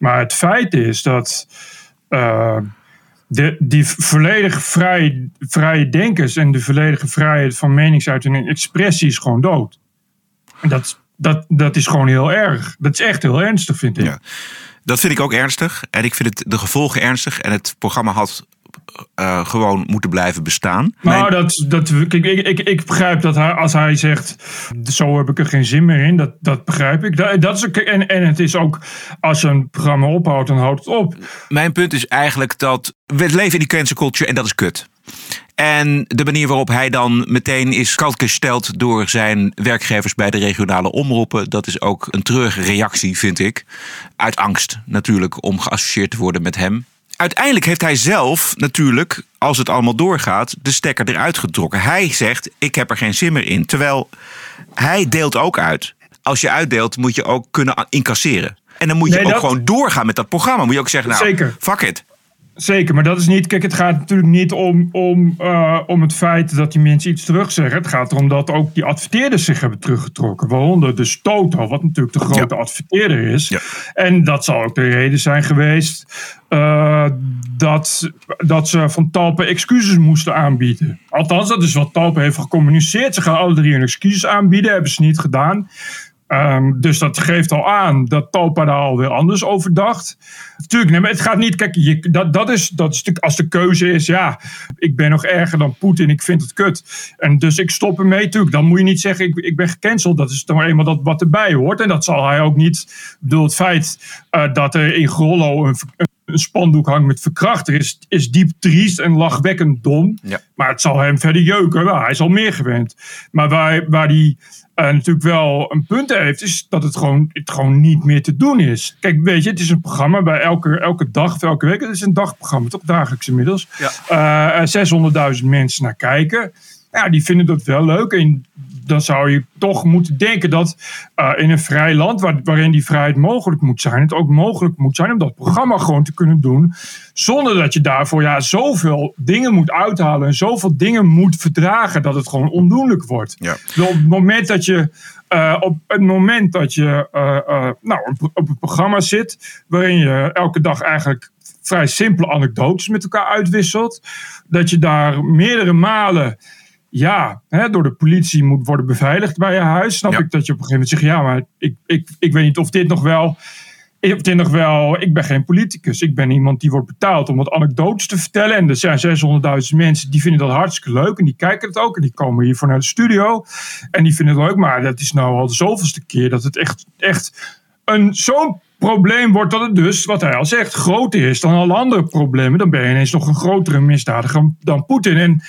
Maar het feit is dat uh, de, die volledig vrije, vrije denkers en de volledige vrijheid van meningsuiting en expressie is gewoon dood. Dat, dat, dat is gewoon heel erg. Dat is echt heel ernstig, vind ik. Ja, dat vind ik ook ernstig. En ik vind het de gevolgen ernstig. En het programma had uh, gewoon moeten blijven bestaan. Nou, dat, dat, ik, ik, ik, ik begrijp dat hij, als hij zegt, zo heb ik er geen zin meer in, dat, dat begrijp ik. Dat, dat is, en, en het is ook, als een programma ophoudt, dan houdt het op. Mijn punt is eigenlijk dat we leven in die cancel culture en dat is kut. En de manier waarop hij dan meteen is gesteld door zijn werkgevers bij de regionale omroepen, dat is ook een treurige reactie, vind ik. Uit angst natuurlijk om geassocieerd te worden met hem uiteindelijk heeft hij zelf natuurlijk, als het allemaal doorgaat, de stekker eruit getrokken. Hij zegt: Ik heb er geen zin meer in. Terwijl hij deelt ook uit. Als je uitdeelt, moet je ook kunnen incasseren. En dan moet je ook gewoon doorgaan met dat programma. Moet je ook zeggen: Nou, Zeker. fuck it. Zeker, maar dat is niet. Kijk, het gaat natuurlijk niet om, om, uh, om het feit dat die mensen iets terugzeggen. Het gaat erom dat ook die adverteerders zich hebben teruggetrokken. Waaronder dus Toto, wat natuurlijk de grote adverteerder is. Ja. En dat zal ook de reden zijn geweest uh, dat, dat ze van Talpen excuses moesten aanbieden. Althans, dat is wat Talpen heeft gecommuniceerd. Ze gaan alle drie hun excuses aanbieden, hebben ze niet gedaan. Um, dus dat geeft al aan dat Talpa daar alweer anders over dacht. Natuurlijk, nee, maar het gaat niet. Kijk, je, dat, dat, is, dat als de keuze is. Ja, ik ben nog erger dan Poetin. Ik vind het kut. En dus ik stop ermee. Natuurlijk, dan moet je niet zeggen: ik, ik ben gecanceld. Dat is toch eenmaal dat wat erbij hoort. En dat zal hij ook niet. Ik bedoel, het feit uh, dat er in Grollo een spandoek hangt met verkrachter is, is diep triest en lachwekkend dom. Ja. Maar het zal hem verder jeuken. Nou, hij is al meer gewend. Maar waar, waar die uh, natuurlijk wel een punt heeft, is dat het gewoon, het gewoon niet meer te doen is. Kijk, weet je, het is een programma bij elke, elke dag of elke week. Het is een dagprogramma, toch dagelijks inmiddels. Ja. Uh, eh, 600.000 mensen naar kijken. Ja, die vinden dat wel leuk. En dan zou je toch moeten denken dat uh, in een vrij land waar, waarin die vrijheid mogelijk moet zijn, het ook mogelijk moet zijn om dat programma gewoon te kunnen doen. Zonder dat je daarvoor ja, zoveel dingen moet uithalen en zoveel dingen moet verdragen dat het gewoon ondoenlijk wordt. Ja. Dus op het moment dat je. Uh, op het moment dat je uh, nou, op, op een programma zit waarin je elke dag eigenlijk vrij simpele anekdotes met elkaar uitwisselt, dat je daar meerdere malen ja, hè, door de politie moet worden beveiligd bij je huis. Snap ik dat je op een gegeven moment zegt: ja, maar ik, ik, ik weet niet of dit nog wel. Of dit nog wel. Ik ben geen politicus. Ik ben iemand die wordt betaald om wat anekdotes te vertellen. En er zijn 600.000 mensen die vinden dat hartstikke leuk. En die kijken het ook. En die komen hiervoor naar de studio. En die vinden het leuk. Maar dat is nou al de zoveelste keer dat het echt, echt een zo'n probleem wordt dat het dus, wat hij al zegt, groter is dan alle andere problemen. Dan ben je ineens nog een grotere misdadiger dan Poetin. En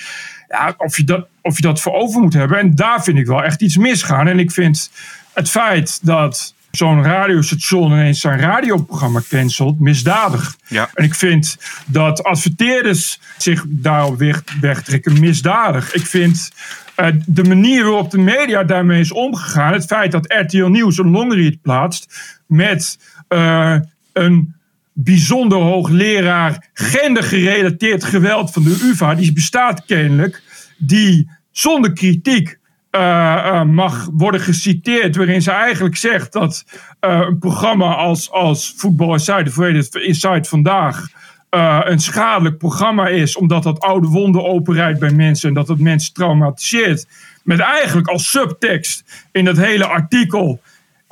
ja, of, je dat, of je dat voor over moet hebben. En daar vind ik wel echt iets misgaan. En ik vind het feit dat zo'n radiostation ineens zijn radioprogramma cancelt, misdadig. Ja. En ik vind dat adverteerders zich daarop weg, wegtrekken, misdadig. Ik vind uh, de manier waarop de media daarmee is omgegaan, het feit dat RTL Nieuws een longread plaatst met uh, een bijzonder hoogleraar gendergerelateerd geweld van de UvA, die bestaat kennelijk, die zonder kritiek uh, uh, mag worden geciteerd, waarin ze eigenlijk zegt dat uh, een programma als, als Voetbal Inside, Inside vandaag, een schadelijk programma is, omdat dat oude wonden openrijdt bij mensen en dat het mensen traumatiseert. Met eigenlijk als subtekst in dat hele artikel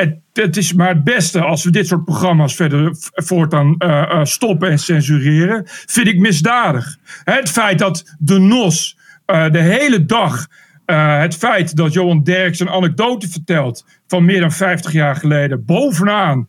het, het, is maar het beste als we dit soort programma's verder voortaan uh, stoppen en censureren. Vind ik misdadig. Het feit dat de NOS uh, de hele dag. het feit dat Johan Derks een anekdote vertelt van meer dan 50 jaar geleden bovenaan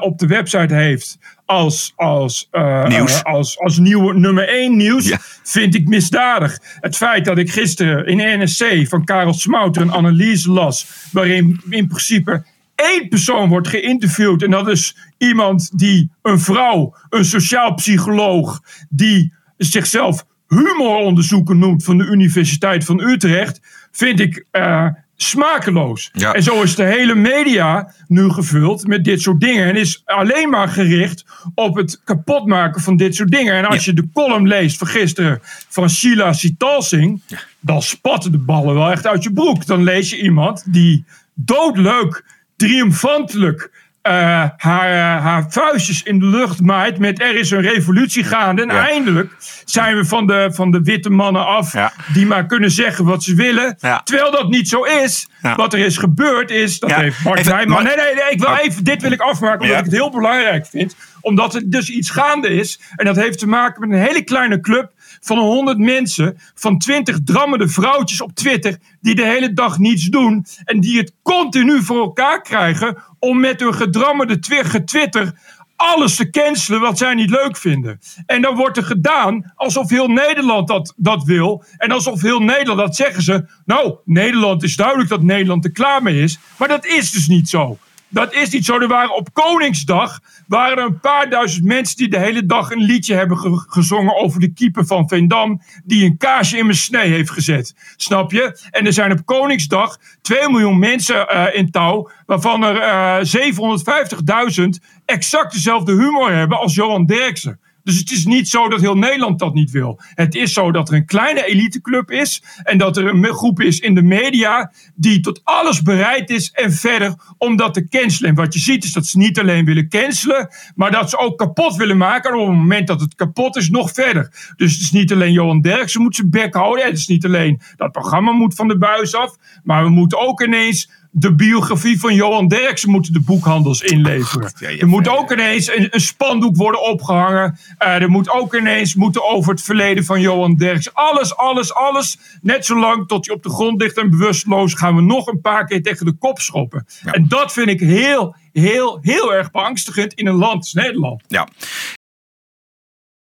op de website heeft als, als, nieuws. als, als nieuwe nummer 1 nieuws, vind ik misdadig. Het feit dat ik gisteren in NSC van Karel Smouter een analyse las, waarin in principe één persoon wordt geïnterviewd. En dat is iemand die, een vrouw, een sociaal psycholoog, die zichzelf humoronderzoeker noemt van de Universiteit van Utrecht. Vind ik uh, smakeloos. En zo is de hele media nu gevuld met dit soort dingen. En is alleen maar gericht op het kapotmaken van dit soort dingen. En als je de column leest van gisteren van Sheila Sitalsing, dan spatten de ballen wel echt uit je broek. Dan lees je iemand die doodleuk triomfantelijk uh, haar, haar vuistjes in de lucht maait met er is een revolutie gaande. En eindelijk zijn we van de, van de witte mannen af die maar kunnen zeggen wat ze willen. Terwijl dat niet zo is. Wat er is gebeurd is, dat heeft Mark even, Nee, nee, nee, ik wil oh. even, dit wil ik afmaken omdat ik het heel belangrijk vind. Omdat er dus iets gaande is. En dat heeft te maken met een hele kleine club van 100 mensen, van 20 drammende vrouwtjes op Twitter, die de hele dag niets doen en die het continu voor elkaar krijgen om met hun gedrammerde getwitter alles te cancelen wat zij niet leuk vinden. En dan wordt er gedaan alsof heel Nederland dat, dat wil. En alsof heel Nederland, dat zeggen ze. Nou, Nederland is duidelijk dat Nederland er klaar mee is. Maar dat is dus niet zo. Dat is niet zo. Er waren op Koningsdag waren er een paar duizend mensen die de hele dag een liedje hebben gezongen over de keeper van Veendam. Die een kaasje in mijn snee heeft gezet. Snap je? En er zijn op Koningsdag 2 miljoen mensen uh, in touw. Waarvan er uh, eh, 750.000 exact dezelfde humor hebben als Johan Derksen. Dus het is niet zo dat heel Nederland dat niet wil. Het is zo dat er een kleine eliteclub is. En dat er een groep is in de media die tot alles bereid is en verder om dat te cancelen. En wat je ziet is dat ze niet alleen willen cancelen, maar dat ze ook kapot willen maken. En op het moment dat het kapot is, nog verder. Dus het is niet alleen Johan Derksen moet zijn bek houden. Het is niet alleen dat programma moet van de buis af. Maar we moeten ook ineens de biografie van Johan Derksen moeten de boekhandels inleveren. er moet ook ineens een, een spandoek worden opgehangen. Uh, er moet ook ineens moeten over het verleden van Johan Derksen. Alles, alles, alles. Net zolang tot je op de grond ligt en bewusteloos gaan we nog een paar keer tegen de kop schoppen. En dat vind ik heel, heel, heel erg beangstigend in een land als Nederland. Ja,